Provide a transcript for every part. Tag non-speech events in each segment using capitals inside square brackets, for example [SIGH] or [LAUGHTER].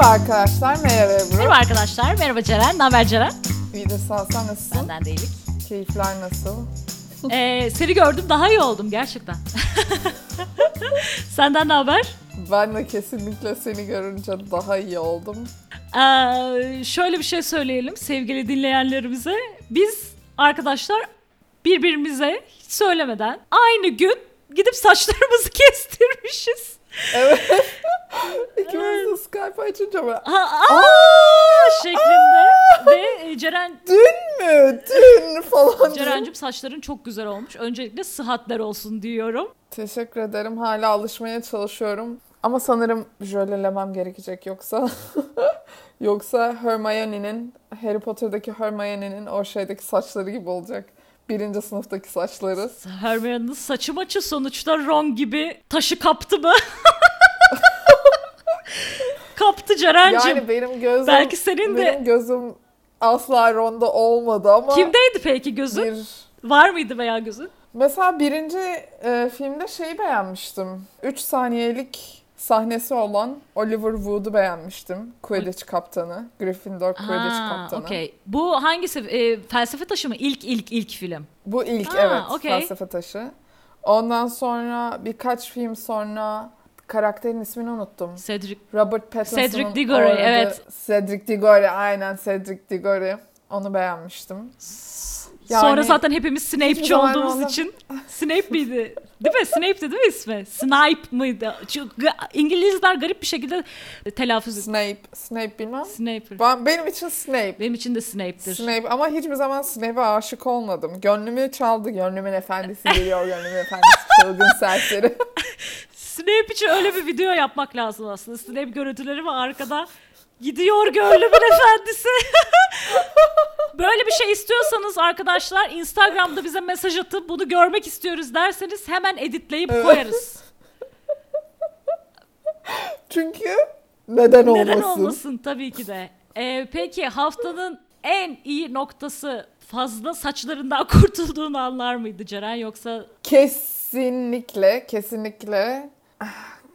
Merhaba arkadaşlar, merhaba Ebru. Merhaba arkadaşlar, merhaba Ceren. Ne haber Ceren? İyidir sağ ol, sen nasılsın? Benden de iyilik. Keyifler nasıl? [LAUGHS] Ee, seni gördüm daha iyi oldum gerçekten. [LAUGHS] Senden ne haber? Ben de kesinlikle seni görünce daha iyi oldum. Ee, şöyle bir şey söyleyelim sevgili dinleyenlerimize. Biz arkadaşlar birbirimize hiç söylemeden aynı gün gidip saçlarımızı [LAUGHS] kestirmişiz. Evet. [LAUGHS] İkimiz de Skype açınca böyle, Ha, aa, şeklinde ve e, Ceren dün mü? Dün falan. Ceren'cim saçların çok güzel olmuş. Öncelikle sıhhatler olsun diyorum. Teşekkür ederim. Hala alışmaya çalışıyorum. Ama sanırım jölelemem gerekecek yoksa. [LAUGHS] yoksa Hermione'nin, Harry Potter'daki Hermione'nin o şeydeki saçları gibi olacak. Birinci sınıftaki saçları. Hermione'nin saçı maçı sonuçta Ron gibi taşı kaptı mı? [LAUGHS] kaptı Ceren'cim. Yani benim gözüm... Belki senin de- Benim gözüm asla Ron'da olmadı ama... Kimdeydi peki gözün? Bir... Var mıydı veya gözün? Mesela birinci e, filmde şeyi beğenmiştim. 3 saniyelik sahnesi olan Oliver Wood'u beğenmiştim. Quidditch kaptanı. Gryffindor Quidditch Ha, kaptanı. okey. Bu hangisi? E, felsefe taşı mı? İlk ilk ilk film. Bu ilk Ha, evet okey. felsefe taşı. Ondan sonra birkaç film sonra karakterin ismini unuttum. Cedric. Robert Pattinson'ın Cedric Diggory, oynadığı- evet. Cedric Diggory aynen Cedric Diggory. Onu beğenmiştim. Yani- Sonra zaten hepimiz Snape'ci olduğumuz ona- için. Snape miydi? Değil mi? Snape'ti değil mi ismi? Snipe mıydı? Çünkü İngilizler garip bir şekilde telaffuz ediyor. Snape. Snape bilmem. Sniper. Ben, benim için Snape. Benim için de Snape'tir. Snape ama hiçbir zaman Snape'e aşık olmadım. Gönlümü çaldı. Gönlümün efendisi geliyor. Gönlümün efendisi [LAUGHS] çılgın serseri. Snape için öyle bir video yapmak lazım aslında. Snape görüntüleri var arkada. Gidiyor gönlümün efendisi. [LAUGHS] Böyle bir şey istiyorsanız arkadaşlar Instagram'da bize mesaj atıp bunu görmek istiyoruz derseniz hemen editleyip Evet. koyarız. [LAUGHS] Çünkü neden olmasın? Neden olmasın tabii ki de. Ee, peki haftanın en iyi noktası fazla saçlarından [LAUGHS] kurtulduğun anlar mıydı Ceren yoksa Kesinlikle, kesinlikle.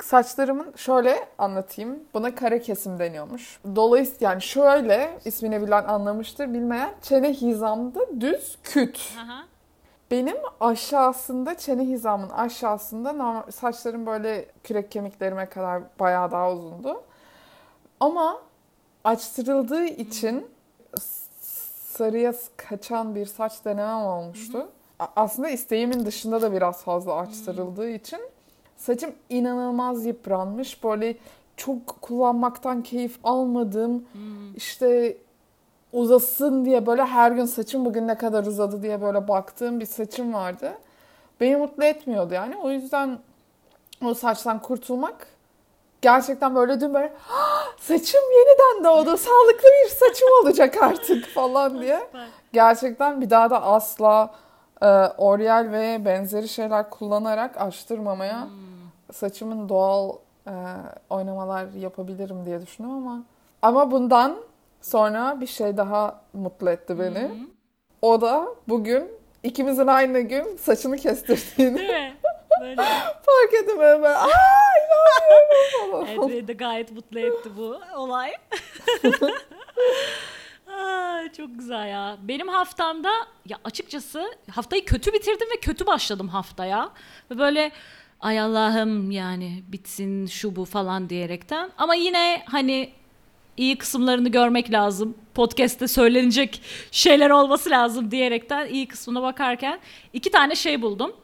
Saçlarımın şöyle anlatayım. Buna kare kesim deniyormuş. Dolayısıyla yani şöyle ismini bilen anlamıştır, bilmeyen çene hizamda düz küt. Aha. Benim aşağısında çene hizamın aşağısında normal, saçlarım böyle kürek kemiklerime kadar bayağı daha uzundu. Ama açtırıldığı için sarıya kaçan bir saç denemem olmuştu. Aslında isteğimin dışında da biraz fazla açtırıldığı için saçım inanılmaz yıpranmış. Böyle çok kullanmaktan keyif almadığım işte uzasın diye böyle her gün saçım bugün ne kadar uzadı diye böyle baktığım bir saçım vardı. Beni mutlu etmiyordu yani. O yüzden o saçtan kurtulmak gerçekten böyle dün böyle "Ah, saçım yeniden doğdu. Sağlıklı bir saçım olacak artık falan [LAUGHS] diye. Gerçekten bir daha da asla e, L'Oreal ve benzeri şeyler kullanarak açtırmamaya saçımın doğal e, oynamalar yapabilirim diye düşündüm ama ama bundan sonra bir şey daha mutlu etti beni. O da bugün ikimizin aynı gün saçını kestirdiğini Değil mi? Böyle. [LAUGHS] fark ettim böyle. böyle, Aa inanmıyorum falan. Evet de gayet mutlu etti bu olay. [LAUGHS] Çok güzel ya. Benim haftamda ya açıkçası haftayı kötü bitirdim ve kötü başladım haftaya. Ve böyle ay Allah'ım yani bitsin şu bu falan diyerekten. Ama yine hani iyi kısımlarını görmek lazım. Podcast'te söylenecek şeyler olması lazım diyerekten iyi kısmına bakarken iki tane şey buldum.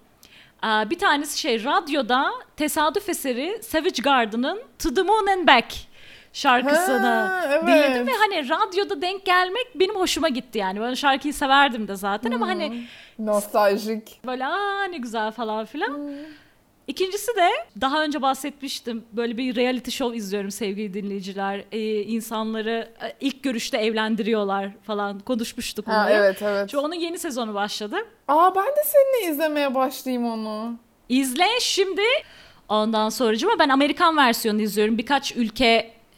Bir tanesi şey radyoda tesadüf eseri Savage Garden'ın To the Moon and Back şarkısını Ha, evet. dinledim ve hani radyoda denk gelmek benim hoşuma gitti yani. Ben şarkıyı severdim de zaten ama hani Nostaljik. böyle aa ne güzel falan filan. İkincisi de daha önce bahsetmiştim. Böyle bir reality show izliyorum sevgili dinleyiciler. Ee, insanları e, ilk görüşte evlendiriyorlar falan konuşmuştuk Ha bunları. evet evet. Şu onun yeni sezonu başladı. Aa ben de seninle izlemeye başlayayım onu. İzle şimdi. Ondan sonracıma ben Amerikan versiyonunu izliyorum. Birkaç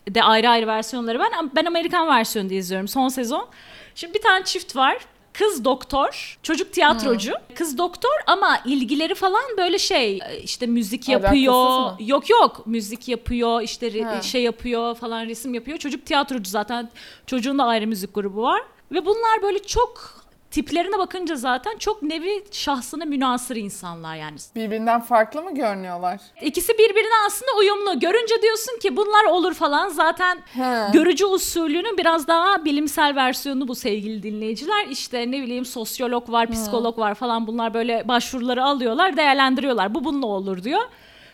ülkede ayrı ayrı versiyonları ben ben Amerikan versiyonunu izliyorum son sezon. Şimdi bir tane çift var. Kız doktor, çocuk tiyatrocu. Kız doktor ama ilgileri falan böyle şey işte müzik yapıyor. Yok yok müzik yapıyor işte Ha. şey yapıyor falan resim yapıyor. Çocuk tiyatrocu zaten çocuğun da ayrı müzik grubu var. Ve bunlar böyle çok tiplerine bakınca zaten çok nevi şahsına münasır insanlar yani. Birbirinden farklı mı görünüyorlar? İkisi birbirine aslında uyumlu. Görünce diyorsun ki bunlar olur falan. Zaten He. görücü usulünün biraz daha bilimsel versiyonu bu sevgili dinleyiciler. İşte ne bileyim sosyolog var, psikolog var falan bunlar böyle başvuruları alıyorlar, değerlendiriyorlar. Bu bununla olur diyor.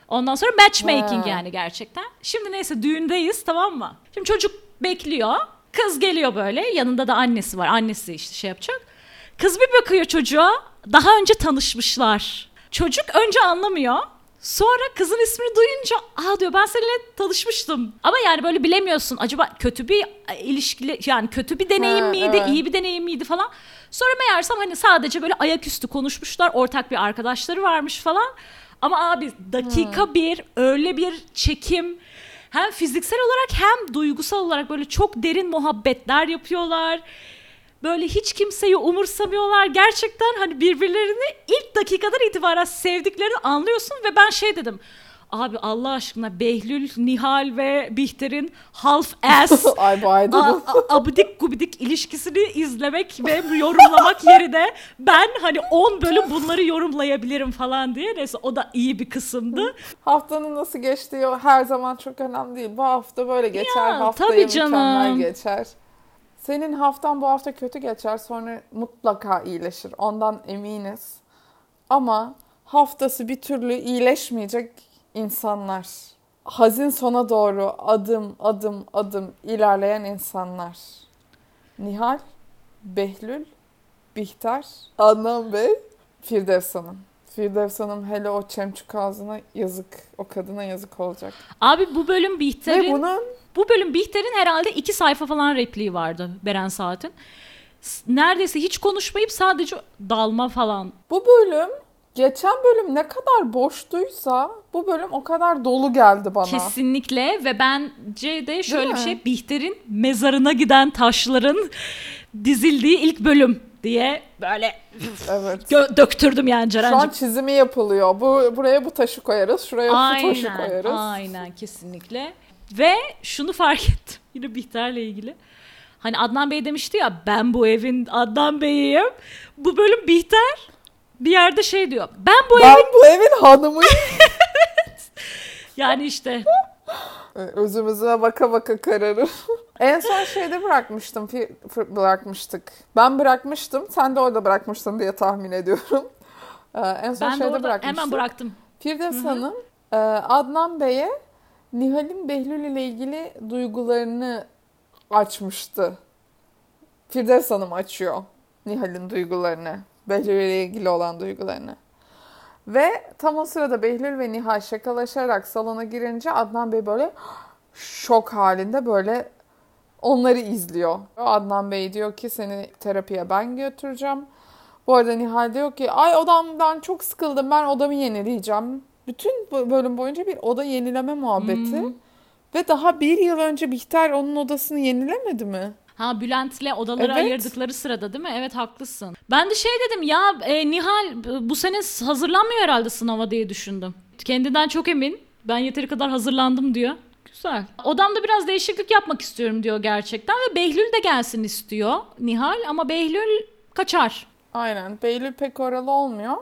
Ondan sonra matchmaking Ha. yani gerçekten. Şimdi neyse düğündeyiz tamam mı? Şimdi çocuk bekliyor. Kız geliyor böyle. Yanında da annesi var. Annesi işte şey yapacak. Kız bir bakıyor çocuğa. Daha önce tanışmışlar. Çocuk önce anlamıyor. Sonra kızın ismini duyunca aa diyor ben seninle tanışmıştım. Ama yani böyle bilemiyorsun. Acaba kötü bir e, ilişkili yani kötü bir deneyim Ha, miydi, evet. iyi bir deneyim miydi falan. Sonra meğersem hani sadece böyle ayaküstü konuşmuşlar. Ortak bir arkadaşları varmış falan. Ama abi dakika bir öyle bir çekim hem fiziksel olarak hem duygusal olarak böyle çok derin muhabbetler yapıyorlar. Böyle hiç kimseyi umursamıyorlar. Gerçekten hani birbirlerini ilk dakikadan itibaren sevdiklerini anlıyorsun ve ben şey dedim. Abi Allah aşkına Behlül, Nihal ve Bihter'in half ass [LAUGHS] abidik gubidik ilişkisini izlemek ve yorumlamak yerine ben hani 10 bölüm bunları yorumlayabilirim falan diye. Neyse o da iyi bir kısımdı. Haftanın nasıl geçtiği her zaman çok önemli değil. Bu hafta böyle geçer, Ya, haftaya tabii mükemmel canım. geçer. Senin haftan bu hafta kötü geçer, sonra mutlaka iyileşir. Ondan eminiz. Ama haftası bir türlü iyileşmeyecek insanlar. Hazin sona doğru adım adım adım ilerleyen insanlar. Nihal, Behlül, Bihter, Adnan Bey, Firdevs Hanım. Firdevs Hanım hele o çemçük ağzına yazık. O kadına yazık olacak. Abi bu bölüm Ve Bihter'in bunun bu bölüm Bihter'in herhalde iki sayfa falan repliği vardı Beren Saat'in. Neredeyse hiç konuşmayıp sadece dalma falan. bu bölüm geçen bölüm ne kadar boştuysa bu bölüm o kadar dolu geldi bana. Kesinlikle ve bence de şöyle bir şey Bihter'in mezarına giden taşların dizildiği ilk bölüm diye böyle Evet. döktürdüm yani Şu Ceren'cim. an çizimi yapılıyor. Bu buraya bu taşı koyarız, şuraya bu taşı Aynen, koyarız. aynen kesinlikle. Ve şunu fark ettim [LAUGHS] yine Bihter'le ilgili. Hani Adnan Bey demişti ya ben bu evin Adnan Bey'iyim. Bu bölüm Bihter bir yerde şey diyor. Ben bu Ben evin bu evin hanımıyım. [LAUGHS] yani işte [LAUGHS] Özümüze baka baka kararır. [LAUGHS] en son şeyde bırakmıştım, bırakmıştık. Ben bırakmıştım, sen de orada bırakmıştın diye tahmin ediyorum. [LAUGHS] Ee, en son ben de şeyde orada bırakmıştım. hemen bıraktım. Firdevs Hanım e, Adnan Bey'e Nihal'in Behlül ile ilgili duygularını açmıştı. Firdevs Hanım açıyor Nihal'in duygularını. Behlül ile ilgili olan duygularını. Ve tam o sırada Behlül ve Nihal şakalaşarak salona girince Adnan Bey böyle şok halinde böyle onları izliyor. Adnan Bey diyor ki seni terapiye ben götüreceğim. Bu arada Nihal diyor ki ay odamdan çok sıkıldım ben odamı yenileyeceğim. Bütün bölüm boyunca bir oda yenileme muhabbeti. Ve daha bir yıl önce Bihter onun odasını yenilemedi mi? Ha Bülent'le odaları Evet. ayırdıkları sırada değil mi? Evet haklısın. Ben de şey dedim ya e, Nihal bu sene hazırlanmıyor herhalde sınava diye düşündüm. Kendinden çok emin. Ben yeteri kadar hazırlandım diyor. Güzel. Odamda biraz değişiklik yapmak istiyorum diyor gerçekten ve Behlül de gelsin istiyor Nihal ama Behlül kaçar. Aynen. Beylül pek oralı olmuyor.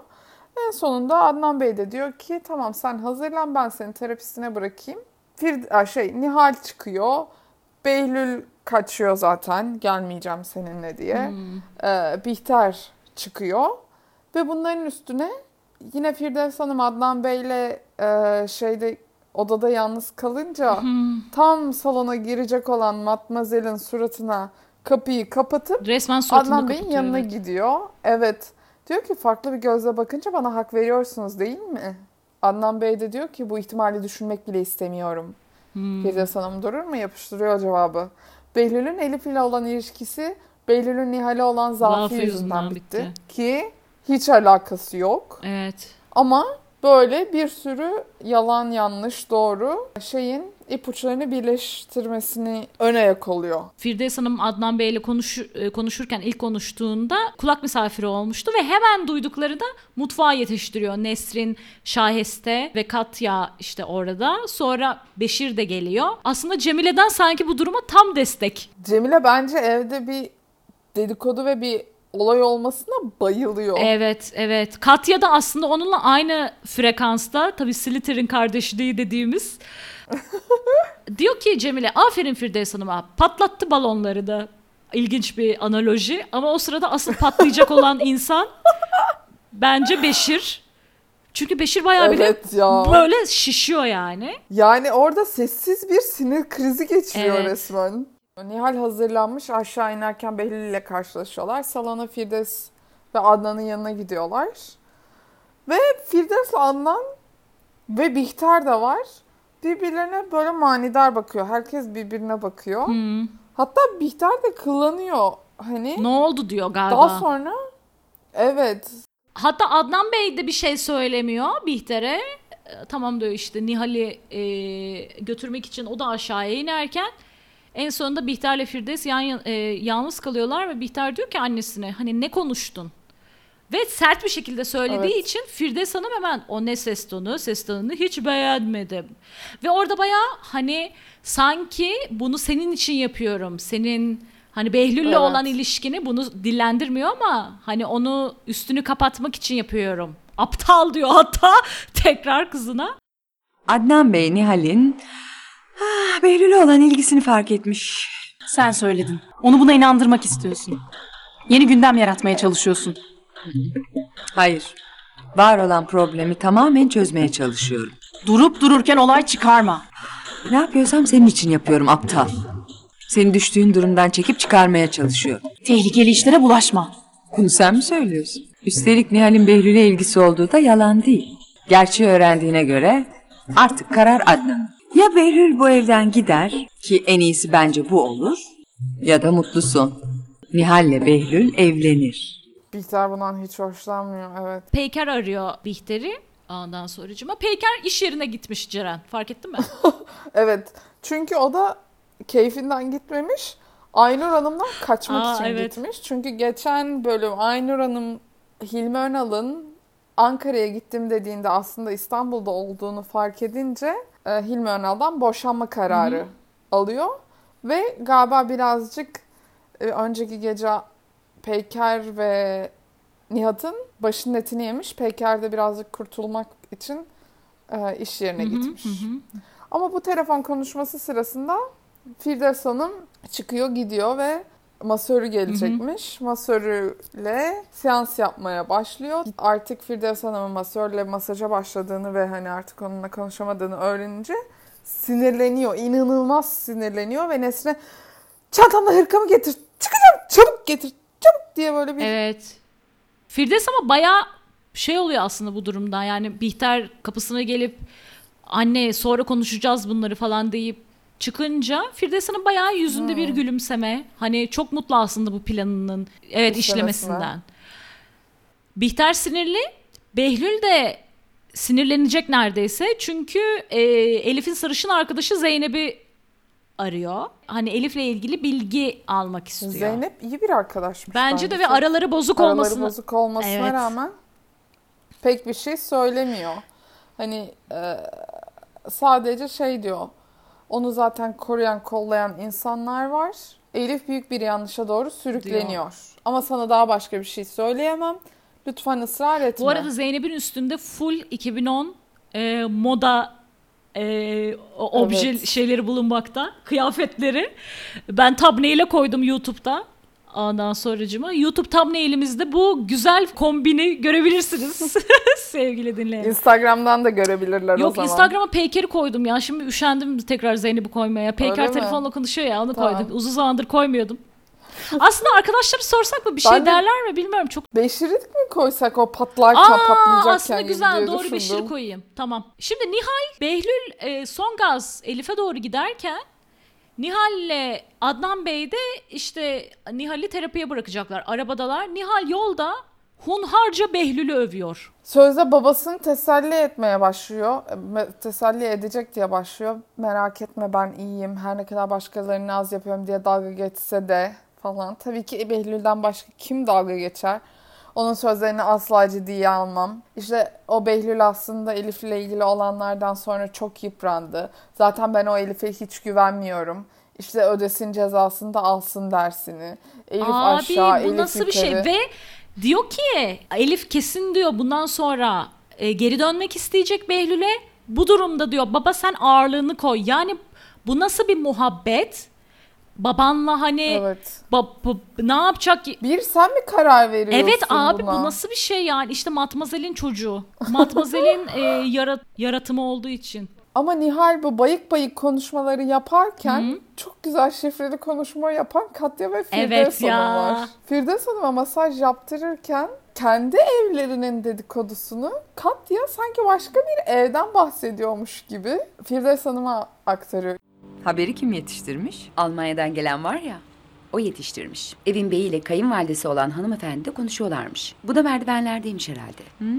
En sonunda Adnan Bey de diyor ki tamam sen hazırlan ben seni terapistine bırakayım. Fir şey Nihal çıkıyor. Behlül kaçıyor zaten gelmeyeceğim seninle diye. Ee, Bihter çıkıyor. Ve bunların üstüne yine Firdevs Hanım Adnan Bey'le e, şeyde odada yalnız kalınca tam salona girecek olan Matmazel'in suratına kapıyı kapatıp Resmen Adnan Bey'in yanına evet. gidiyor. Evet. Diyor ki farklı bir gözle bakınca bana hak veriyorsunuz değil mi? Adnan Bey de diyor ki bu ihtimali düşünmek bile istemiyorum. Hmm. Firdevs Hanım durur mu? Yapıştırıyor cevabı. Behlül'ün Elif ile olan ilişkisi Behlül'ün Nihal'e olan zaafı yüzünden bitti. bitti. Ki hiç alakası yok. Evet. Ama böyle bir sürü yalan yanlış doğru şeyin ipuçlarını birleştirmesini öne yak oluyor. Firdevs Hanım Adnan Bey ile konuş, e, konuşurken ilk konuştuğunda kulak misafiri olmuştu ve hemen duydukları da mutfağa yetiştiriyor. Nesrin, Şaheste ve Katya işte orada. Sonra Beşir de geliyor. Aslında Cemile'den sanki bu duruma tam destek. Cemile bence evde bir dedikodu ve bir olay olmasına bayılıyor. Evet, evet. Katya da aslında onunla aynı frekansta. Tabii Slither'in kardeşliği dediğimiz. [LAUGHS] Diyor ki Cemile, aferin Firdevs Hanım'a. Patlattı balonları da. İlginç bir analoji. Ama o sırada asıl patlayacak olan [LAUGHS] insan bence Beşir. Çünkü Beşir bayağı bile Evet ya. böyle şişiyor yani. Yani orada sessiz bir sinir krizi geçiriyor Evet. resmen. Nihal hazırlanmış aşağı inerken Behlül ile karşılaşıyorlar. Salona Firdevs ve Adnan'ın yanına gidiyorlar. Ve Firdevs, Adnan ve Bihter de var. Birbirlerine böyle manidar bakıyor. Herkes birbirine bakıyor. Hmm. Hatta Bihter de kıllanıyor. Hani Ne oldu diyor galiba. daha sonra evet Hatta Adnan Bey de bir şey söylemiyor Bihter'e. E, Tamam diyor işte Nihal'i e, götürmek için o da aşağıya inerken en sonunda Bihter'le Firdevs yan, yan- e, yalnız kalıyorlar ve Bihter diyor ki annesine hani ne konuştun? Ve sert bir şekilde söylediği Evet. için Firdevs Hanım hemen o ne ses tonu, ses tonunu hiç beğenmedim. Ve orada bayağı hani sanki bunu senin için yapıyorum. Senin hani Behlül'le Evet. olan ilişkini bunu dillendirmiyor ama hani onu üstünü kapatmak için yapıyorum. Aptal diyor hatta [LAUGHS] tekrar kızına. Adnan Bey Nihal'in ah, Behlül'e olan ilgisini fark etmiş. Sen söyledin. Onu buna inandırmak istiyorsun. Yeni gündem yaratmaya çalışıyorsun. Hayır. Var olan problemi tamamen çözmeye çalışıyorum. Durup dururken olay çıkarma. Ne yapıyorsam senin için yapıyorum aptal. Seni düştüğün durumdan çekip çıkarmaya çalışıyorum. Tehlikeli işlere bulaşma. Bunu sen mi söylüyorsun? Üstelik Nihal'in Behlül'e ilgisi olduğu da yalan değil. Gerçeği öğrendiğine göre artık karar Adnan. Ya Behlül bu evden gider ki en iyisi bence bu olur ya da mutlu son. Nihal'le Behlül evlenir. Bihter bundan hiç hoşlanmıyor evet. Peyker arıyor Bihter'i. Ondan sonracıma. Peyker iş yerine gitmiş Ceren. Fark ettin mi? [LAUGHS] Evet. Çünkü o da keyfinden gitmemiş. Aynur Hanım'dan kaçmak Aa, için evet. gitmiş. Çünkü geçen bölüm Aynur Hanım Hilmi Önal'ın Ankara'ya gittim dediğinde aslında İstanbul'da olduğunu fark edince e, Hilmi Önal'dan boşanma kararı alıyor. Ve galiba birazcık e, önceki gece Peyker ve Nihat'ın başının etini yemiş. Peyker de birazcık kurtulmak için e, iş yerine gitmiş. Ama bu telefon konuşması sırasında Firdevs Hanım çıkıyor gidiyor ve masörü gelecekmiş. Masörüyle seans yapmaya başlıyor. Artık Firdevs Hanım'ın masörle masaja başladığını ve hani artık onunla konuşamadığını öğrenince sinirleniyor. İnanılmaz sinirleniyor ve Nesrin'e çantamda hırkamı getir. Çıkacağım çabuk getir. Çabuk diye böyle bir Evet. Firdevs ama bayağı şey oluyor aslında bu durumda. Yani Bihter kapısına gelip anne sonra konuşacağız bunları falan deyip çıkınca Firdevs Hanım bayağı yüzünde bir gülümseme. Hani çok mutlu aslında bu planının evet İşlemesinden. Bihter sinirli. Behlül de sinirlenecek neredeyse. Çünkü e, Elif'in sarışın arkadaşı Zeynep'i arıyor. Hani Elif'le ilgili bilgi almak istiyor. Zeynep iyi bir arkadaşmış. Bence de ve araları bozuk araları olmasına bozuk olmasına Evet. rağmen pek bir şey söylemiyor. Hani e, sadece şey diyor. Onu zaten koruyan, kollayan insanlar var. Elif büyük bir yanlışa doğru sürükleniyor. Ama sana daha başka bir şey söyleyemem. Lütfen ısrar etme. Bu arada Zeynep'in üstünde full 2010 e, moda e, obje Evet. şeyleri bulunmakta. Kıyafetleri. Ben thumbnail'e koydum YouTube'da. Ondan sonracıma YouTube thumbnail'imizde bu güzel kombini görebilirsiniz [LAUGHS] sevgili dinleyen. Instagram'dan da görebilirler o Yok zaman. Instagram'a Peyker'i koydum ya. Şimdi üşendim tekrar Zeynep'i koymaya. Peyker Öyle mi? telefonla konuşuyor ya onu Tamam. koydum. Uzun zamandır koymuyordum. Aslında arkadaşlara sorsak mı bir şey Ben de- derler mi bilmiyorum. Çok Beşirik mi koysak o patlarken Aa, patlayacakken aslında güzel doğru düşündüm. şiir koyayım. Tamam. Şimdi Nihal, Behlül e, son gaz Elif'e doğru giderken Nihal'le Adnan Bey de işte Nihal'i terapiye bırakacaklar. Arabadalar. Nihal yolda hunharca Behlül'ü övüyor. Sözde babasını teselli etmeye başlıyor. Teselli edecek diye başlıyor. Merak etme ben iyiyim. Her ne kadar başkalarını az yapıyorum diye dalga geçse de falan. Tabii ki Behlül'den başka kim dalga geçer? Onun sözlerini asla ciddiye almam. İşte o Behlül aslında Elif'le ilgili olanlardan sonra çok yıprandı. Zaten ben o Elif'e hiç güvenmiyorum. İşte ödesin cezasını da alsın dersini. Elif Abi aşağı, bu Elif nasıl bir şey? yukarı. Ve diyor ki Elif kesin diyor bundan sonra e, geri dönmek isteyecek Behlül'e. Bu durumda diyor baba sen ağırlığını koy. Yani bu nasıl bir muhabbet? Babanla hani Evet. ba- ba- ne yapacak? Bir sen mi karar veriyorsun Evet abi buna? bu nasıl bir şey yani? İşte Matmazel'in çocuğu. Matmazel'in [LAUGHS] e, yara- yaratımı olduğu için. Ama Nihal bu bayık bayık konuşmaları yaparken çok güzel şifreli konuşma yapan Katya ve Firdevs Evet ya. Hanım var. Firdevs Hanım'a masaj yaptırırken kendi evlerinin dedikodusunu Katya sanki başka bir evden bahsediyormuş gibi Firdevs Hanım'a aktarıyor. Haberi kim yetiştirmiş? Almanya'dan gelen var ya, o yetiştirmiş. Evin beyiyle kayınvalidesi olan hanımefendi de konuşuyorlarmış. Bu da merdivenlerdeymiş herhalde.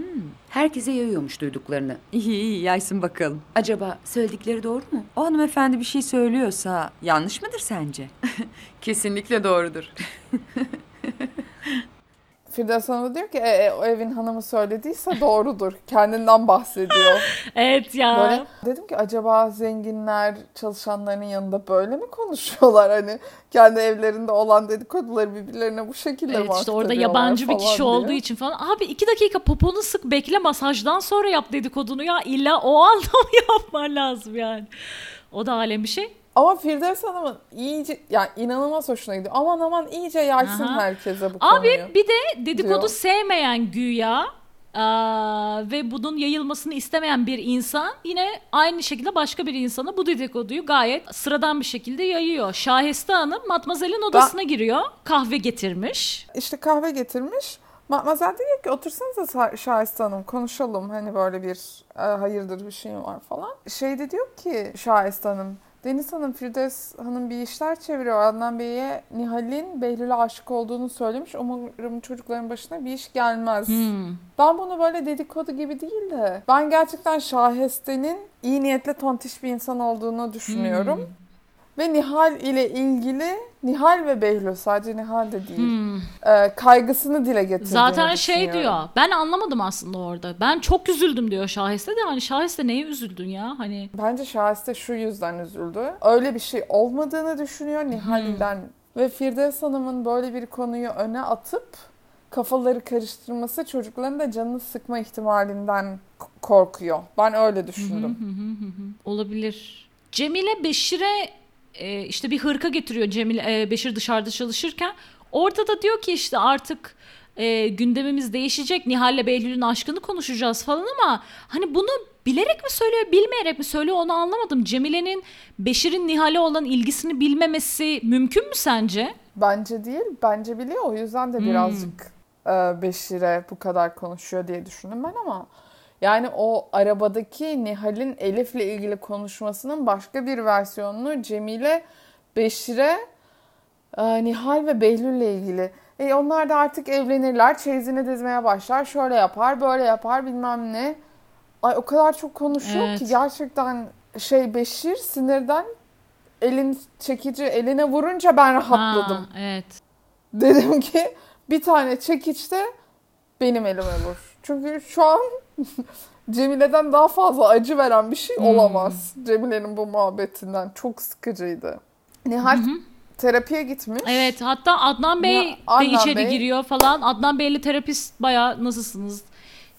Herkese yayıyormuş duyduklarını. İyi iyi yaysın bakalım. Acaba söyledikleri doğru mu? O hanımefendi bir şey söylüyorsa yanlış mıdır sence? [LAUGHS] Kesinlikle doğrudur. [LAUGHS] Firdevs Hanım da diyor ki e, e, o evin hanımı söylediyse [LAUGHS] doğrudur. Kendinden bahsediyor. Evet ya. Böyle dedim ki acaba zenginler çalışanlarının yanında böyle mi konuşuyorlar hani kendi evlerinde olan dedikoduları birbirlerine bu şekilde mi Evet işte orada yabancı bir kişi diye. olduğu için falan. Abi iki dakika poponu sık bekle masajdan sonra yap dedikodunu ya. İlla o [LAUGHS] anda mı yapman lazım yani. O da alem bir şey. Ama Firdevs Hanım'ın iyice yani inanılmaz hoşuna gidiyor. Aman aman iyice yaysın Aha. herkese bu Abi konuyu. bir de dedikodu diyor. sevmeyen güya aa, ve bunun yayılmasını istemeyen bir insan yine aynı şekilde başka bir insana bu dedikoduyu gayet sıradan bir şekilde yayıyor. Şahiste Hanım Matmazel'in odasına giriyor. Kahve getirmiş. İşte kahve getirmiş. Matmazel diyor ki otursanıza Sa- Şahiste Hanım konuşalım. Hani böyle bir e, hayırdır bir şey var falan. Şey de diyor ki Şahiste Hanım Deniz Hanım Firdevs Hanım bir işler çeviriyor. Adnan Bey'e Nihal'in Behlül'e aşık olduğunu söylemiş. Umarım çocukların başına bir iş gelmez. Hmm. Ben bunu böyle dedikodu gibi değil de ben gerçekten Şaheste'nin iyi niyetli tontiş bir insan olduğunu düşünüyorum. Hmm. Ve Nihal ile ilgili Nihal ve Behlül sadece Nihal de değil Hmm. e, kaygısını dile getirdiğini Zaten şey diyor. Ben anlamadım aslında orada. Ben çok üzüldüm diyor Şahiste de. Hani Şahiste neye üzüldün ya? Hani Bence Şahiste şu yüzden üzüldü. Öyle bir şey olmadığını düşünüyor Nihal'den. Ve Firdevs Hanım'ın böyle bir konuyu öne atıp kafaları karıştırması çocukların da canını sıkma ihtimalinden korkuyor. Ben öyle düşündüm. olabilir. Cemile Beşir'e e, işte bir hırka getiriyor Cemile e, Beşir dışarıda çalışırken. Orada da diyor ki işte artık e, gündemimiz değişecek. Nihal'le Behlül'ün aşkını konuşacağız falan ama hani bunu bilerek mi söylüyor, bilmeyerek mi söylüyor onu anlamadım. Cemile'nin Beşir'in Nihal'e olan ilgisini bilmemesi mümkün mü sence? Bence değil, bence biliyor. O yüzden de birazcık e, Beşir'e bu kadar konuşuyor diye düşündüm ben ama yani o arabadaki Nihal'in Elif'le ilgili konuşmasının başka bir versiyonunu Cemile Beşir'e e, Nihal ve Behlül'le ilgili. E, onlar da artık evlenirler, çeyizini dizmeye başlar, şöyle yapar, böyle yapar bilmem ne. Ay o kadar çok konuşuyor Evet. ki gerçekten şey Beşir sinirden elin çekici eline vurunca ben rahatladım. Ha, evet. Dedim ki bir tane çekiçte benim elime vur. Çünkü şu an [LAUGHS] Cemile'den daha fazla acı veren bir şey Hmm. olamaz. Cemile'nin bu muhabbetinden çok sıkıcıydı. Nihal terapiye gitmiş. Evet hatta Adnan Bey Ya, de Adnan içeri Bey- giriyor falan. Adnan Bey'le terapist baya nasılsınız?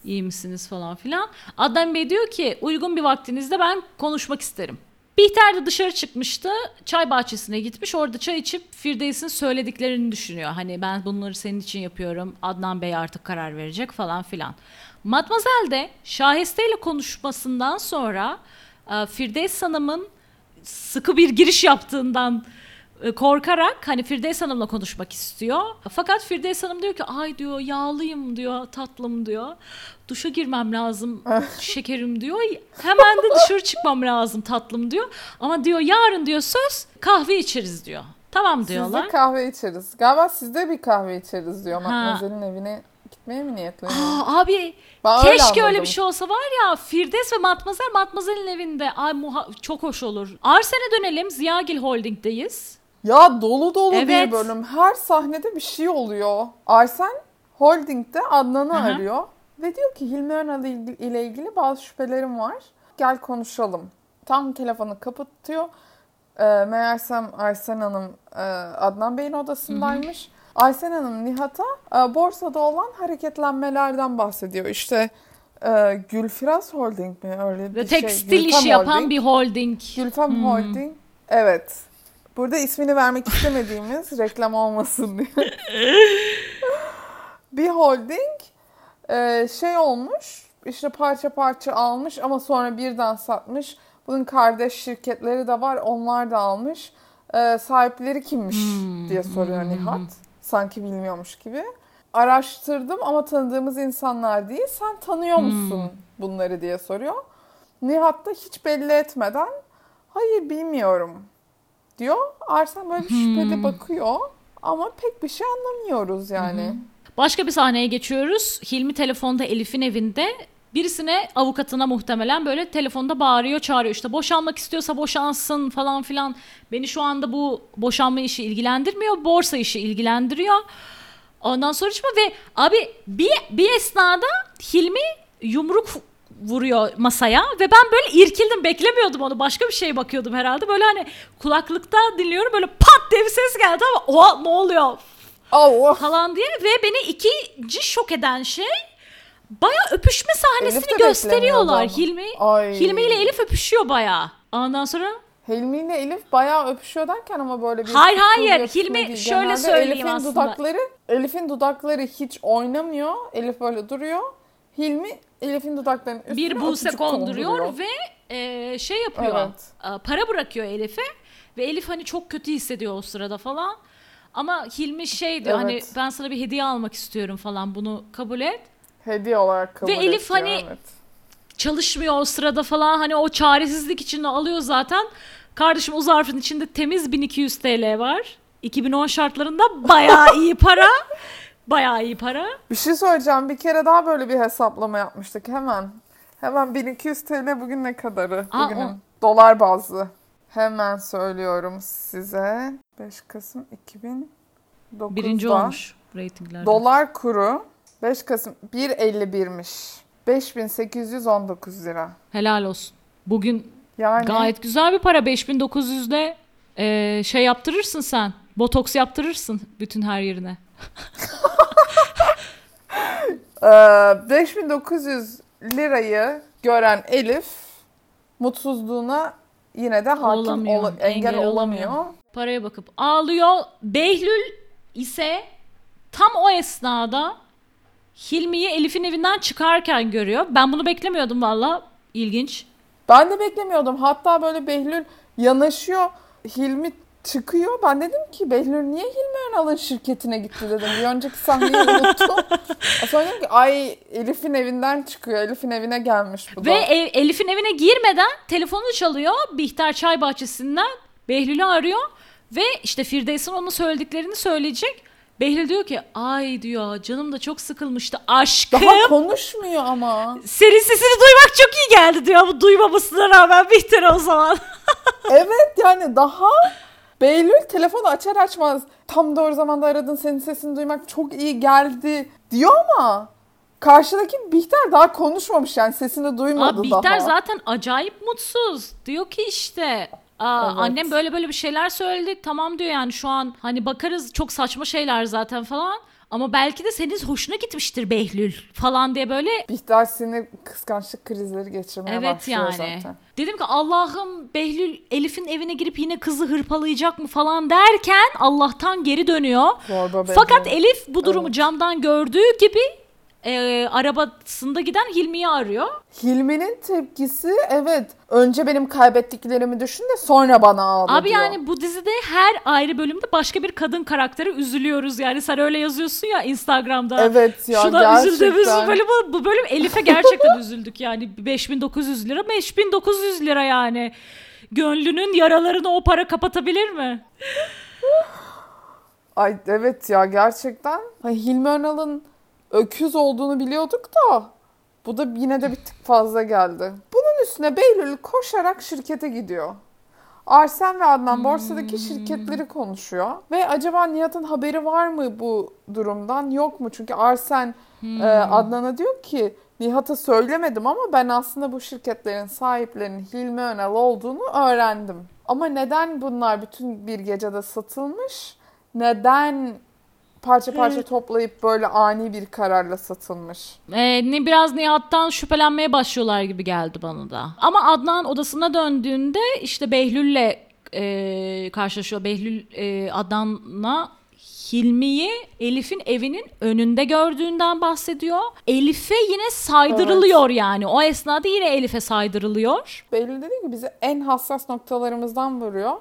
iyi misiniz falan filan. Adnan Bey diyor ki uygun bir vaktinizde ben konuşmak isterim. Bihter de dışarı çıkmıştı. Çay bahçesine gitmiş. Orada çay içip Firdevs'in söylediklerini düşünüyor. Hani ben bunları senin için yapıyorum. Adnan Bey artık karar verecek falan filan. Matmazel de Şahiste ile konuşmasından sonra e, Firdevs Hanım'ın sıkı bir giriş yaptığından korkarak hani Firdevs Hanım'la konuşmak istiyor. Fakat Firdevs Hanım diyor ki ay diyor yağlıyım diyor tatlım diyor. Duşa girmem lazım [LAUGHS] şekerim diyor. Hemen de dışarı çıkmam lazım tatlım diyor. Ama diyor yarın diyor söz kahve içeriz diyor. Tamam Siz diyorlar. de kahve içeriz. Galiba siz de bir kahve içeriz diyor. Matmazel'in evine gitmeye mi niyetleniyor? Aa, abi Ben öyle keşke öyle anladım. bir şey olsa var ya Firdevs ve Matmazel Matmazel'in evinde. Ay muha- çok hoş olur. Arsen'e dönelim. Ziyagil Holding'deyiz. Ya dolu dolu bir Evet. bölüm. Her sahnede bir şey oluyor. Arsen Holding'de Adnan'ı Hı hı. arıyor. Ve diyor ki Hilmi Önal il- ile ilgili bazı şüphelerim var. Gel konuşalım. Tam telefonu kapatıyor. Ee, meğersem Arsen Hanım e, Adnan Bey'in odasındaymış. Aysen Hanım Nihat'a e, borsada olan hareketlenmelerden bahsediyor. İşte e, Gülfiraz Holding mi öyle Ve bir şey. tekstil Gülfem işi yapan Holding. bir holding. Gülfem. Holding. Evet. Burada ismini vermek istemediğimiz [LAUGHS] reklam olmasın diye. [LAUGHS] bir holding e, şey olmuş işte parça parça almış ama sonra birden satmış. Bunun kardeş şirketleri de var onlar da almış. E, sahipleri kimmiş Hmm. diye soruyor Nihat. Sanki bilmiyormuş gibi. Araştırdım ama tanıdığımız insanlar değil. Sen tanıyor musun Hmm. bunları diye soruyor. Nihat da hiç belli etmeden hayır bilmiyorum diyor. Arsen böyle bir şüpheli Hmm. bakıyor ama pek bir şey anlamıyoruz yani. Başka bir sahneye geçiyoruz. Hilmi telefonda Elif'in evinde. Birisine avukatına muhtemelen böyle telefonda bağırıyor çağırıyor işte boşanmak istiyorsa boşansın falan filan. Beni şu anda bu boşanma işi ilgilendirmiyor borsa işi ilgilendiriyor. Ondan sonra çıkma ve abi bir, bir esnada Hilmi yumruk vuruyor masaya ve ben böyle irkildim beklemiyordum onu başka bir şeye bakıyordum herhalde böyle hani kulaklıkta dinliyorum böyle pat diye bir ses geldi ama oha ne oluyor Allah! falan diye ve beni ikinci şok eden şey baya öpüşme sahnesini gösteriyorlar. Hilmi Ay. Hilmi ile Elif öpüşüyor baya. Ondan sonra Hilmi ile Elif bayağı öpüşüyor derken ama böyle bir Hayır, hayır. Hilmi değil. şöyle Genelde söyleyeyim Elif'in aslında. dudakları Elif'in dudakları hiç oynamıyor. Elif böyle duruyor. Hilmi Elif'in dudaklarının üstüne bir buse konduruyor konduruyor. ve e, şey yapıyor. Evet. e, Para bırakıyor Elif'e ve Elif hani çok kötü hissediyor o sırada falan. Ama Hilmi şey diyor hani Evet. ben sana bir hediye almak istiyorum falan bunu kabul et. Hediye olarak kabul Ve Elif ediyor, hani- evet. çalışmıyor o sırada falan hani o çaresizlik içinde alıyor zaten. Kardeşim o zarfın içinde temiz 1200 TL var. 2010 şartlarında bayağı iyi para. [LAUGHS] Bayağı iyi para. Bir şey söyleyeceğim. Bir kere daha böyle bir hesaplama yapmıştık hemen. Hemen 1200 TL bugün ne kadarı? Aa, Bugünün o- dolar bazlı. Hemen söylüyorum size. 5 Kasım 2009'da. Birinci olmuş reytinglerde. Dolar kuru 5 Kasım 1.51'miş. 5819 lira. Helal olsun. Bugün Yani gayet güzel bir para. 5900'de e, şey yaptırırsın sen. Botoks yaptırırsın bütün her yerine. E, 5900 lirayı gören Elif mutsuzluğuna yine de hakim Olamıyor, ola- engel, engel olamıyor. olamıyor. Paraya bakıp ağlıyor. Behlül ise tam o esnada Hilmi'yi Elif'in evinden çıkarken görüyor. Ben bunu beklemiyordum valla. İlginç. Ben de beklemiyordum. Hatta böyle Behlül yanaşıyor. Hilmi çıkıyor. Ben dedim ki Behlül niye Hilmi Önal'ın şirketine gitti dedim. Bir önceki sahneyi unuttum. [LAUGHS] Sonra dedim ki ay Elif'in evinden çıkıyor. Elif'in evine gelmiş bu da. Ve Elif'in evine girmeden telefonu çalıyor. Bihter Çay Bahçesi'nden Behlül'ü arıyor. Ve işte Firdevs'in ona söylediklerini söyleyecek. Behlül diyor ki ay diyor canım da çok sıkılmıştı aşkım. Daha konuşmuyor ama. Senin sesini duymak çok iyi geldi diyor. Bu duymamasına rağmen Bihter o zaman. Evet yani daha Behlül telefonu açar açmaz tam doğru zamanda aradın senin sesini duymak çok iyi geldi diyor ama karşıdaki Bihter daha konuşmamış yani sesini duymadı Abi daha. Bihter zaten acayip mutsuz. Diyor ki işte Aa, Evet. annem böyle böyle bir şeyler söyledi. Tamam diyor yani şu an hani bakarız çok saçma şeyler zaten falan. Ama belki de senin hoşuna gitmiştir Behlül falan diye böyle Bihter sinir kıskançlık krizleri geçirmeye evet başlıyor yani. zaten. Dedim ki Allah'ım Behlül Elif'in evine girip yine kızı hırpalayacak mı falan derken Allah'tan geri dönüyor. Zorba. Fakat Elif bu durumu Evet. camdan gördüğü gibi e, arabasında giden Hilmi'yi arıyor. Hilmi'nin tepkisi evet önce benim kaybettiklerimi düşün de sonra bana ağla Abi diyor. yani bu dizide her ayrı bölümde başka bir kadın karakteri üzülüyoruz. Yani sen öyle yazıyorsun ya Instagram'da. Evet ya Şuna gerçekten. üzüldüğümüz bölüm bu, bu bölüm Elif'e gerçekten üzüldük yani 5900 lira 5900 lira yani. Gönlünün yaralarını o para kapatabilir mi? Ay evet ya gerçekten. Hilmi Önal'ın öküz olduğunu biliyorduk da bu da yine de bir tık fazla geldi. Bunun üstüne Behlül koşarak şirkete gidiyor. Arsen ve Adnan borsadaki şirketleri konuşuyor. Ve acaba Nihat'ın haberi var mı bu durumdan yok mu? Çünkü Arsen e, Adnan'a diyor ki Nihat'a söylemedim ama ben aslında bu şirketlerin sahiplerinin Hilmi Önal olduğunu öğrendim. Ama neden bunlar bütün bir gecede satılmış? Neden parça parça toplayıp böyle ani bir kararla satılmış? Ee, ne biraz Nihat'tan şüphelenmeye başlıyorlar gibi geldi bana da. Ama Adnan odasına döndüğünde işte Behlül'le e, karşılaşıyor. Behlül e, Adnan'a Hilmi'yi Elif'in evinin önünde gördüğünden bahsediyor. Elif'e yine saydırılıyor yani. O esnada yine Elif'e saydırılıyor. Behlül dedi ki bizi en hassas noktalarımızdan vuruyor.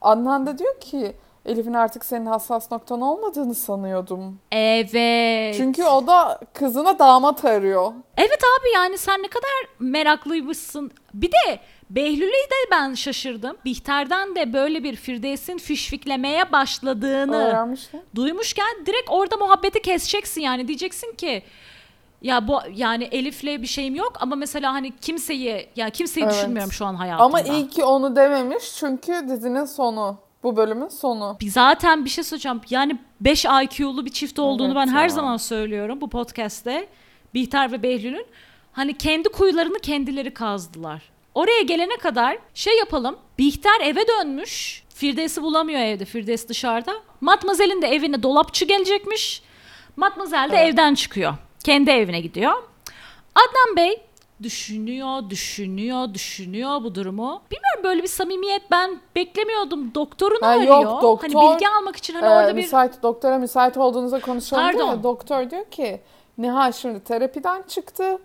Adnan da diyor ki Elif'in artık senin hassas noktan olmadığını sanıyordum. Evet. Çünkü o da kızına damat arıyor. Evet abi yani sen ne kadar meraklıymışsın. Bir de Behlül'ü de ben şaşırdım. Bihter'den de böyle bir Firdevs'in fişfiklemeye başladığını Öğrenmişler. duymuşken direkt orada muhabbeti keseceksin yani. Diyeceksin ki ya bu yani Elif'le bir şeyim yok ama mesela hani kimseyi ya kimseyi Evet. düşünmüyorum şu an hayatımda. Ama iyi ki onu dememiş çünkü dizinin sonu. Bu bölümün sonu. Zaten bir şey söyleyeceğim. Yani 5 IQ'lu bir çift olduğunu Evet ben her ya. zaman söylüyorum bu podcast'te. Bihter ve Behlül'ün hani kendi kuyularını kendileri kazdılar. Oraya gelene kadar şey yapalım. Bihter eve dönmüş. Firdevs'i bulamıyor evde. Firdevs dışarıda. Matmazel'in de evine dolapçı gelecekmiş. Matmazel de evden çıkıyor. Kendi evine gidiyor. Adnan Bey düşünüyor, düşünüyor, düşünüyor bu durumu. Bilmiyorum böyle bir samimiyet ben beklemiyordum. Doktorunu Ha, arıyor. yok, doktor, hani bilgi almak için hani Ee, orada bir müsait doktora müsait olduğunuza konuşalım diyor Pardon. ya, doktor diyor ki Nihal şimdi terapiden çıktı.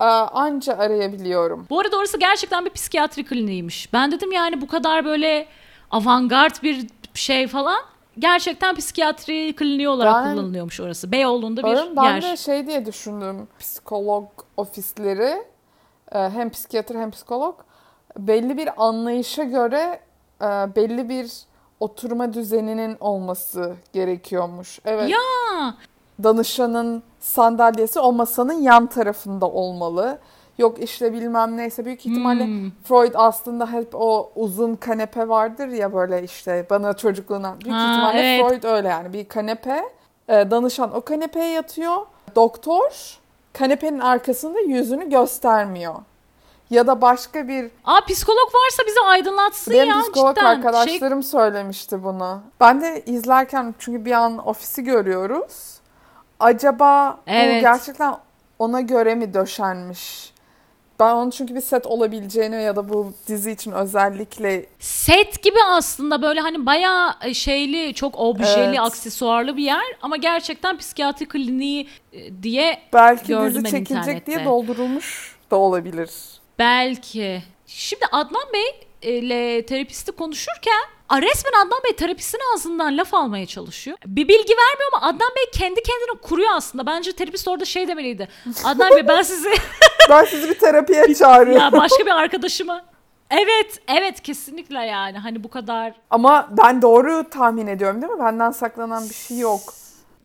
Ee, anca arayabiliyorum. Bu arada orası gerçekten bir psikiyatri kliniğiymiş. Ben dedim yani bu kadar böyle avantgard bir şey falan gerçekten psikiyatri kliniği olarak Ben- kullanılıyormuş orası. Beyoğlu'nda bir ben yer. de şey diye düşündüm. Psikolog ofisleri e, hem psikiyatr hem psikolog belli bir anlayışa göre e, belli bir oturma düzeninin olması gerekiyormuş. Evet. Ya danışanın sandalyesi o masanın yan tarafında olmalı. Yok işte bilmem neyse büyük ihtimalle Hmm. Freud aslında hep o uzun kanepe vardır ya böyle işte bana çocukluğundan. Büyük Ha, ihtimalle evet. Freud öyle yani bir kanepe. e, danışan o kanepeye yatıyor. Doktor kanepenin arkasında yüzünü göstermiyor. Ya da başka bir Aa psikolog varsa bizi aydınlatsın benim ya psikolog cidden. Arkadaşlarım söylemişti bunu. Ben de izlerken çünkü bir an ofisi görüyoruz. Acaba bu Evet. gerçekten ona göre mi döşenmiş? Ben onun çünkü bir set olabileceğini ya da bu dizi için özellikle set gibi aslında böyle hani bayağı e, şeyli, çok objeli, Evet. aksesuarlı bir yer ama gerçekten psikiyatri kliniği e, diye belki Gördüm dizi çekilecek diye internette. doldurulmuş da olabilir. Belki. Şimdi Adnan Bey e, ile terapisti konuşurken a, resmen Adnan Bey terapistin ağzından laf almaya çalışıyor. Bir bilgi vermiyor ama Adnan Bey kendi kendine kuruyor aslında. Bence terapist orada şey demeliydi. Adnan Bey ben sizi [LAUGHS] Ben sizi bir terapiye çağırıyorum. ya başka bir arkadaşıma Evet, evet kesinlikle yani. Hani bu kadar Ama ben doğru tahmin ediyorum değil mi? Benden saklanan bir şey yok.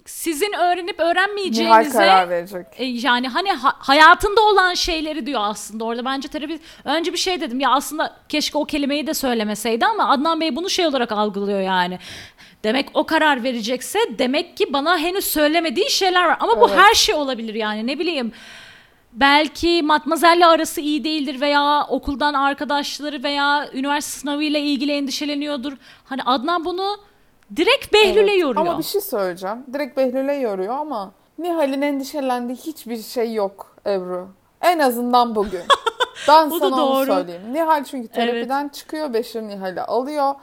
Sizin öğrenip Nihal öğrenmeyeceğinize karar verecek. E, yani hani ha- hayatında olan şeyleri diyor aslında orada. Bence terapi önce bir şey dedim. Ya aslında keşke o kelimeyi de söylemeseydi ama Adnan Bey bunu şey olarak algılıyor yani. Demek o karar verecekse demek ki bana henüz söylemediği şeyler var. Ama bu Evet. her şey olabilir yani. Ne bileyim belki Matmazel'le arası iyi değildir veya okuldan arkadaşları veya üniversite sınavıyla ilgili endişeleniyordur. Hani Adnan bunu direkt Behlül'e Evet. yoruyor. Ama bir şey söyleyeceğim. Direkt Behlül'e yoruyor ama Nihal'in endişelendiği hiçbir şey yok Ebru. En azından bugün. [LAUGHS] Ben Bu da sana onu doğru. söyleyeyim. Nihal çünkü terapiden çıkıyor. Beşir Nihal'i alıyor.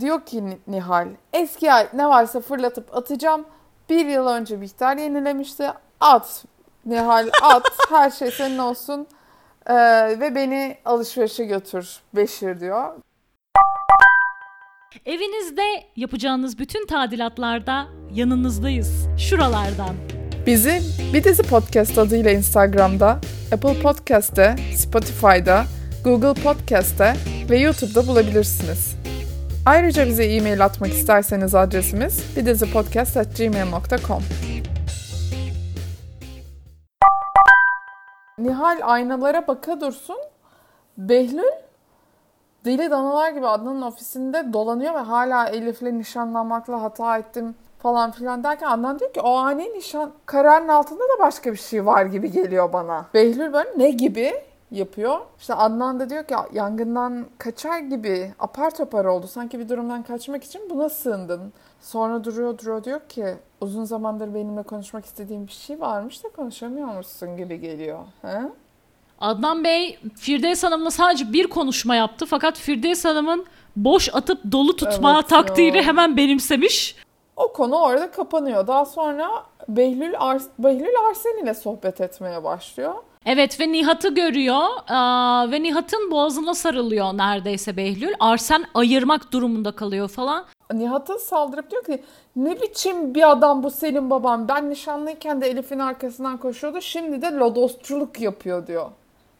Diyor ki Ni- Nihal eski ne varsa fırlatıp atacağım. Bir yıl önce Bihter yenilemişti. At Nihal at. [LAUGHS] Her şey senin olsun. Ee, ve beni alışverişe götür Beşir diyor. Evinizde yapacağınız bütün tadilatlarda yanınızdayız. Şuralardan. Bizi Bir Dizi Podcast adıyla Instagram'da, Apple Podcast'te, Spotify'da, Google Podcast'te ve YouTube'da bulabilirsiniz. Ayrıca bize e-mail atmak isterseniz adresimiz bidizipodcast.gmail.com Nihal aynalara baka dursun. Behlül deli danalar gibi Adnan'ın ofisinde dolanıyor ve hala Elif'le nişanlanmakla hata ettim falan filan derken Adnan diyor ki o ani nişan kararın altında da başka bir şey var gibi geliyor bana. Behlül böyle ne gibi yapıyor. İşte Adnan da diyor ki yangından kaçar gibi apar topar oldu. Sanki bir durumdan kaçmak için buna sığındın. Sonra duruyor duruyor diyor ki uzun zamandır benimle konuşmak istediğim bir şey varmış da konuşamıyormuşsun gibi geliyor. He? Adnan Bey Firdevs Hanım'la sadece bir konuşma yaptı fakat Firdevs Hanım'ın boş atıp dolu tutma Evet taktiğini ya. hemen benimsemiş. O konu orada kapanıyor. Daha sonra Behlül, Ars Behlül Arsen ile sohbet etmeye başlıyor. Evet ve Nihat'ı görüyor aa, ve Nihat'ın boğazına sarılıyor neredeyse Behlül. Arsen ayırmak durumunda kalıyor falan. Nihat'a saldırıp diyor ki ne biçim bir adam bu senin baban. Ben nişanlıyken de Elif'in arkasından koşuyordu. Şimdi de lodosçuluk yapıyor diyor.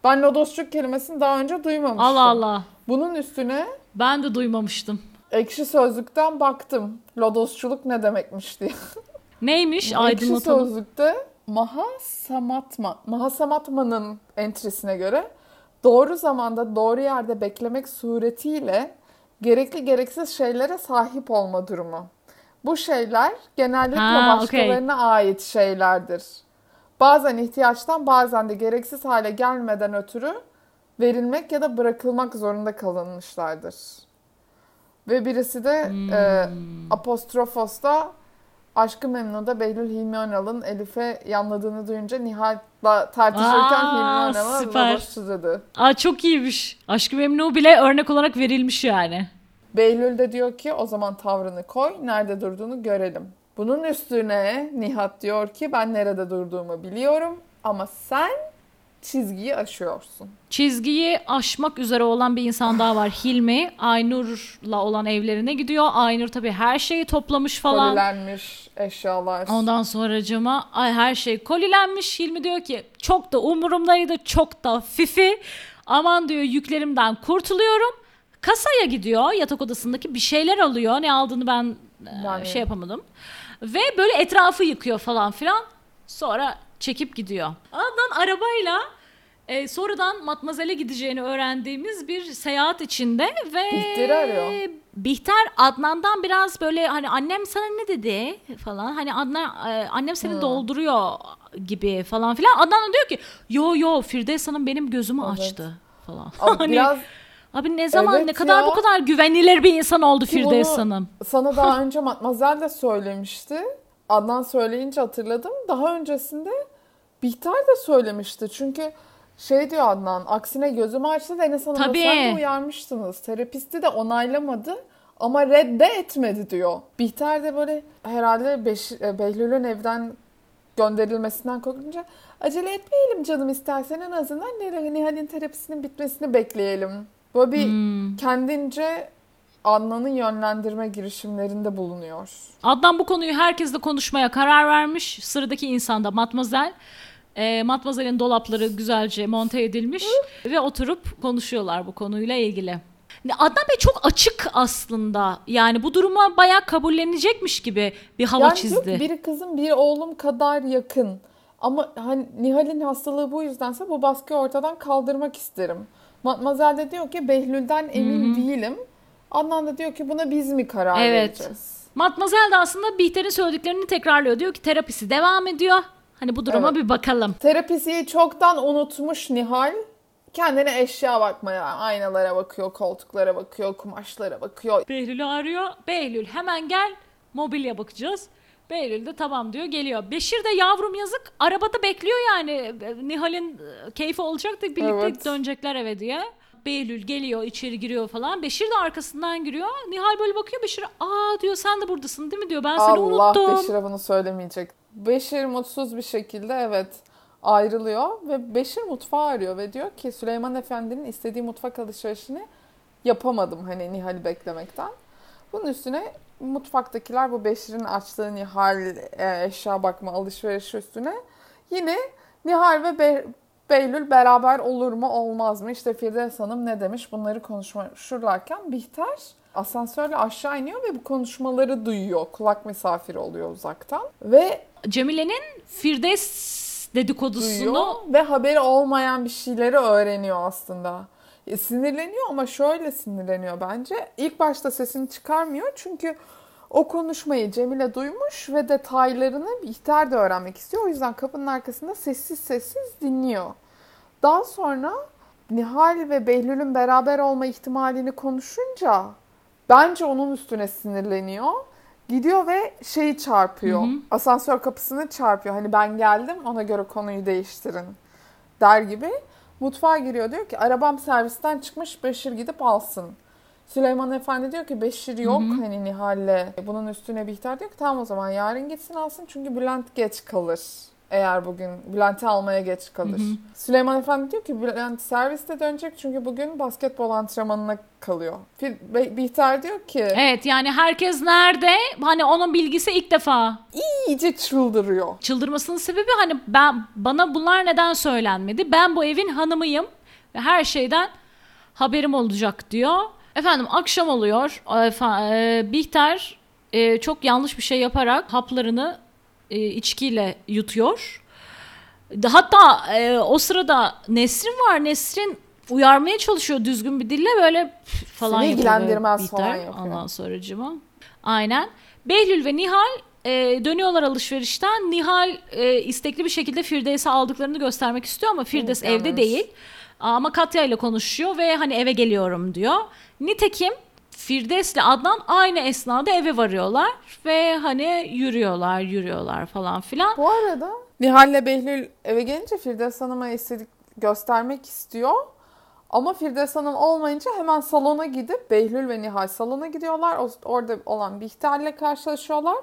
Ben lodosçuluk kelimesini daha önce duymamıştım. Allah Allah. Bunun üstüne Ben de duymamıştım. ekşi sözlükten baktım. Lodosçuluk ne demekmiş diye. [LAUGHS] Neymiş Ekşi aydınlatalım. Sözlük'te Mahasamatma, Mahasamatma'nın entrisine göre doğru zamanda doğru yerde beklemek suretiyle gerekli gereksiz şeylere sahip olma durumu. Bu şeyler genellikle Ha, başkalarına ait şeylerdir. Bazen ihtiyaçtan bazen de gereksiz hale gelmeden ötürü verilmek ya da bırakılmak zorunda kalınmışlardır. Ve birisi de e, Apostrofos'ta Aşkı Memnu'da Behlül Hilmi Önal'ın Elif'e yanladığını duyunca Nihal'la tartışırken Aa, Hilmi Önal'a babası dedi. Aa çok iyiymiş. Aşkı Memnu bile örnek olarak verilmiş yani. Behlül de diyor ki o zaman tavrını koy, nerede durduğunu görelim. Bunun üstüne Nihat diyor ki ben nerede durduğumu biliyorum ama sen çizgiyi aşıyorsun. Çizgiyi aşmak üzere olan bir insan daha var. Hilmi Aynur'la olan evlerine gidiyor. Aynur tabii her şeyi toplamış falan. Kolilenmiş eşyalar. Ondan sonracıma ay her şey kolilenmiş. Hilmi diyor ki çok da umurumdaydı çok da fifi. Aman diyor yüklerimden kurtuluyorum. Kasaya gidiyor yatak odasındaki bir şeyler alıyor. Ne aldığını ben e, Yani- şey yapamadım. Ve böyle etrafı yıkıyor falan filan. Sonra çekip gidiyor. Adnan arabayla e, sonradan Matmazel'e gideceğini öğrendiğimiz bir seyahat içinde ve Bihter'i arıyor. Bihter Adnan'dan biraz böyle hani annem sana ne dedi falan hani Adnan e, annem seni dolduruyor gibi falan filan. Adnan da diyor ki yo yo Firdevs Hanım benim gözümü Evet. açtı falan. Ama [LAUGHS] Hani, biraz abi ne zaman Evet ne kadar ya. bu kadar güvenilir bir insan oldu Ki Firdevs bunu Hanım. Sana daha [LAUGHS] önce Matmazel de söylemişti. Adnan söyleyince hatırladım. Daha öncesinde Bihter de söylemişti. Çünkü şey diyor Adnan, aksine gözümü açtı da Enes Hanım'a Tabii. sen de uyarmıştınız. Terapisti de onaylamadı ama redde etmedi diyor. Bihter de böyle herhalde Beş, e, Behlül'ün evden gönderilmesinden korkunca acele etmeyelim canım istersen en azından Nihal- Nihal'in terapisinin bitmesini bekleyelim. Böyle bir Hmm. kendince Adnan'ı yönlendirme girişimlerinde bulunuyor. Adnan bu konuyu herkesle konuşmaya karar vermiş. Sıradaki insan da Matmazel. E, Matmazel'in dolapları güzelce monte edilmiş ve oturup konuşuyorlar bu konuyla ilgili. Adnan Bey çok açık aslında. Yani bu duruma bayağı kabullenecekmiş gibi bir hava yani çizdi. ki biri kızım biri oğlum kadar yakın. Ama hani Nihal'in hastalığı bu yüzdense bu baskıyı ortadan kaldırmak isterim. Matmazel de diyor ki Behlül'den emin değilim. Adnan da diyor ki buna biz mi karar Evet. vereceğiz? Matmazel de aslında Bihter'in söylediklerini tekrarlıyor. Diyor ki terapisi devam ediyor. Hani bu duruma Evet. bir bakalım. Terapisiyi çoktan unutmuş Nihal. Kendine eşya bakmaya, aynalara bakıyor, koltuklara bakıyor, kumaşlara bakıyor. Behlül'ü arıyor. Behlül hemen gel mobilya bakacağız. Behlül de tamam diyor geliyor. Beşir de yavrum yazık arabada bekliyor yani. Nihal'in e, keyfi olacak da birlikte Evet. dönecekler eve diye. Behlül geliyor içeri giriyor falan. Beşir de arkasından giriyor. Nihal böyle bakıyor Beşir aa diyor sen de buradasın değil mi diyor. Ben seni Allah unuttum. Beşir'e bunu söylemeyecek. Beşir mutsuz bir şekilde evet ayrılıyor ve Beşir mutfağı arıyor ve diyor ki Süleyman Efendi'nin istediği mutfak alışverişini yapamadım hani Nihal'i beklemekten. Bunun üstüne mutfaktakiler bu Beşir'in açtığı Nihal e, eşya bakma alışverişi üstüne yine Nihal ve Be- Behlül beraber olur mu olmaz mı? İşte Firdevs Hanım ne demiş bunları konuşurlarken Bihter asansörle aşağı iniyor ve bu konuşmaları duyuyor. Kulak misafiri oluyor uzaktan. Ve Cemile'nin dedikodusunu duyuyor ve haberi olmayan bir şeyleri öğreniyor aslında. E, sinirleniyor ama şöyle sinirleniyor bence. İlk başta sesini çıkarmıyor çünkü o konuşmayı Cemile duymuş ve detaylarını Bihter de öğrenmek istiyor. O yüzden kapının arkasında sessiz sessiz dinliyor. Daha sonra Nihal ve Behlül'ün beraber olma ihtimalini konuşunca bence onun üstüne sinirleniyor. Gidiyor ve şeyi çarpıyor. Asansör kapısını çarpıyor. Hani ben geldim ona göre konuyu değiştirin der gibi. Mutfağa giriyor diyor ki arabam servisten çıkmış Beşir gidip alsın. Süleyman Efendi diyor ki Beşir yok hani Nihal'le. Bunun üstüne Bihter diyor ki tamam o zaman yarın gitsin alsın çünkü Bülent geç kalır. Eğer bugün Bülent'i almaya geç kalır. Süleyman Efendi diyor ki Bülent serviste dönecek çünkü bugün basketbol antrenmanına kalıyor. Bihter diyor ki Evet yani herkes nerede? Hani onun bilgisi ilk defa. iyice çıldırıyor. Çıldırmasının sebebi hani ben bana bunlar neden söylenmedi? Ben bu evin hanımıyım ve her şeyden haberim olacak diyor. Efendim akşam oluyor. Efa- e, Bihter e, çok yanlış bir şey yaparak haplarını e, içkiyle yutuyor. Hatta e, o sırada Nesrin var. Nesrin uyarmaya çalışıyor düzgün bir dille böyle falan Seni ilgilendirmez falan yapıyor. Ondan sonracıma. Aynen. Behlül ve Nihal e, dönüyorlar alışverişten. Nihal e, istekli bir şekilde Firdevs'i aldıklarını göstermek istiyor ama Firdevs evde değil. Ama Katya ile konuşuyor ve hani eve geliyorum diyor. Nitekim Firdevs ile Adnan aynı esnada eve varıyorlar ve hani yürüyorlar, yürüyorlar falan filan. Bu arada Nihal'le Behlül eve gelince Firdevs Hanım'a istedik göstermek istiyor. Ama Firdevs Hanım olmayınca hemen salona gidip Behlül ve Nihal salona gidiyorlar. Orada olan Bihter'le karşılaşıyorlar.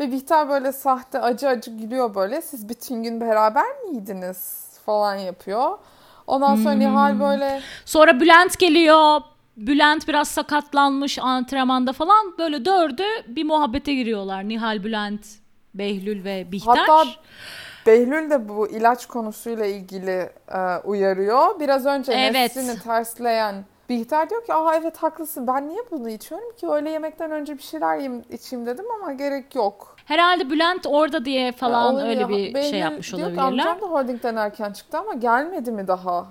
Ve Bihter böyle sahte acı acı gülüyor böyle. Siz bütün gün beraber miydiniz falan yapıyor. Ondan sonra Nihal böyle Sonra Bülent geliyor. Bülent biraz sakatlanmış antrenmanda falan. Böyle dördü bir muhabbete giriyorlar. Nihal, Bülent, Behlül ve Bihter. Hatta Behlül de bu ilaç konusuyla ilgili e, uyarıyor. Biraz önce Evet. Nesrin'i tersleyen Bihter diyor ki aa evet haklısın ben niye bunu içiyorum ki öyle yemekten önce bir şeyler yiyeyim, içeyim dedim ama gerek yok. Herhalde Bülent orada diye falan Olabilir. öyle bir Behlül şey yapmış diyor ki, olabilirler. amcam da holdingden erken çıktı ama gelmedi mi daha?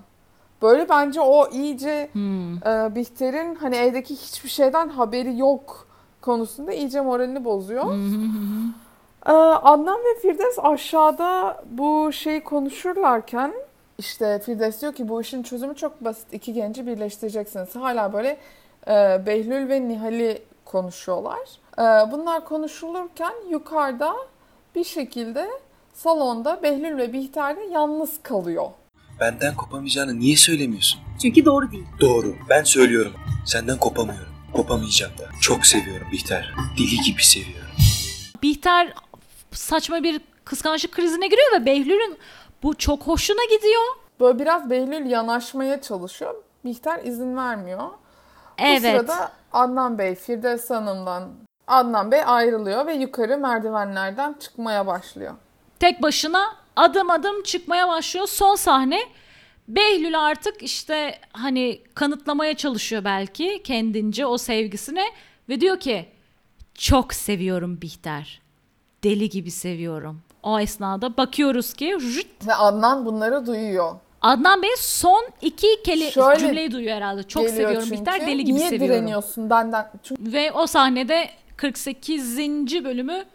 Böyle bence o iyice Hmm. e, Bihter'in hani evdeki hiçbir şeyden haberi yok konusunda iyice moralini bozuyor. Ee, Adnan ve Firdevs aşağıda bu şeyi konuşurlarken işte Firdevs diyor ki bu işin çözümü çok basit. İki genci birleştireceksiniz. Hala böyle e, Behlül ve Nihal'i konuşuyorlar. E, bunlar konuşulurken yukarıda bir şekilde salonda Behlül ve Bihter de yalnız kalıyor. Benden kopamayacağını niye söylemiyorsun? Çünkü doğru değil. Doğru. Ben söylüyorum. Senden kopamıyorum. Kopamayacağım da. Çok seviyorum Bihter. Deli gibi seviyorum. Bihter saçma bir kıskançlık krizine giriyor ve Behlül'ün bu çok hoşuna gidiyor. Böyle biraz Behlül yanaşmaya çalışıyor. Bihter izin vermiyor. Bu Evet. sırada Adnan Bey Firdevs Hanım'dan Adnan Bey ayrılıyor ve yukarı merdivenlerden çıkmaya başlıyor. Tek başına adım adım çıkmaya başlıyor. Son sahne Behlül artık işte hani kanıtlamaya çalışıyor belki kendince o sevgisine ve diyor ki çok seviyorum Bihter. Deli gibi seviyorum. O esnada bakıyoruz ki jüt, Ve Adnan bunları duyuyor. Adnan Bey son iki keli Şöyle cümleyi duyuyor herhalde. Çok seviyorum çünkü. Bihter, deli gibi Niye seviyorum. direniyorsun benden? Çünkü Ve o sahnede 48. bölümü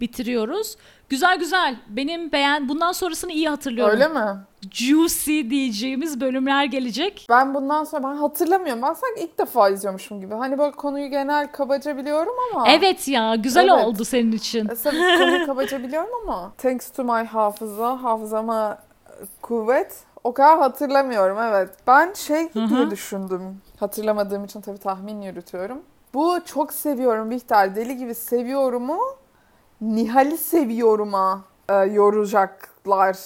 bitiriyoruz. Güzel güzel. Benim beğen bundan sonrasını iyi hatırlıyorum. öyle mi? Juicy diyeceğimiz bölümler gelecek. Ben bundan sonra ben hatırlamıyorum. Ben sanki ilk defa izliyormuşum gibi. Hani böyle konuyu genel kabaca biliyorum ama. Evet ya güzel Evet. oldu senin için. Mesela konuyu kabaca biliyorum ama. Thanks to my hafıza, hafızama kuvvet. O kadar hatırlamıyorum evet. Ben şey diye düşündüm. Hatırlamadığım için tabii tahmin yürütüyorum. Bu çok seviyorum Bihter. Deli gibi seviyorumu Nihal'i seviyorum'a e, yoracaklar.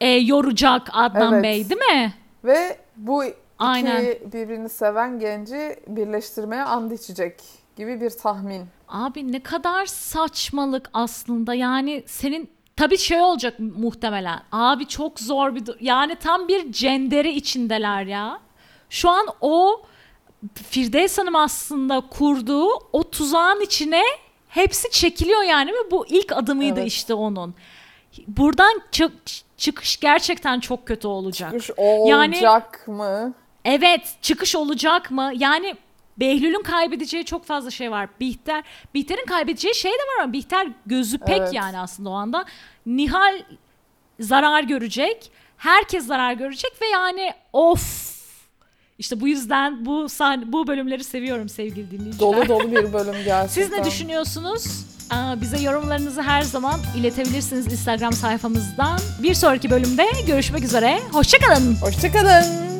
E, yoracak Adnan Evet. Bey değil mi? Ve bu iki Aynen. birbirini seven genci birleştirmeye and içecek gibi bir tahmin. Abi ne kadar saçmalık aslında yani senin tabii şey olacak muhtemelen. Abi çok zor bir du- yani tam bir cendere içindeler ya. Şu an o Firdevs Hanım aslında kurduğu o tuzağın içine hepsi çekiliyor yani ve bu ilk adımıydı Evet. işte onun. buradan çı- çıkış gerçekten çok kötü olacak. Çıkış Yani- olacak mı? Evet, çıkış olacak mı? Yani Behlül'ün kaybedeceği çok fazla şey var. Bihter, Bihter'in kaybedeceği şey de var ama Bihter gözü pek Evet. yani aslında o anda. Nihal zarar görecek. Herkes zarar görecek ve yani of. İşte bu yüzden bu sahne, bu bölümleri seviyorum sevgili dinleyiciler. Dolu dolu bir [LAUGHS] bölüm gerçekten. Siz ne düşünüyorsunuz? Aa, Bize yorumlarınızı her zaman iletebilirsiniz Instagram sayfamızdan. Bir sonraki bölümde görüşmek üzere. Hoşçakalın. Hoşçakalın.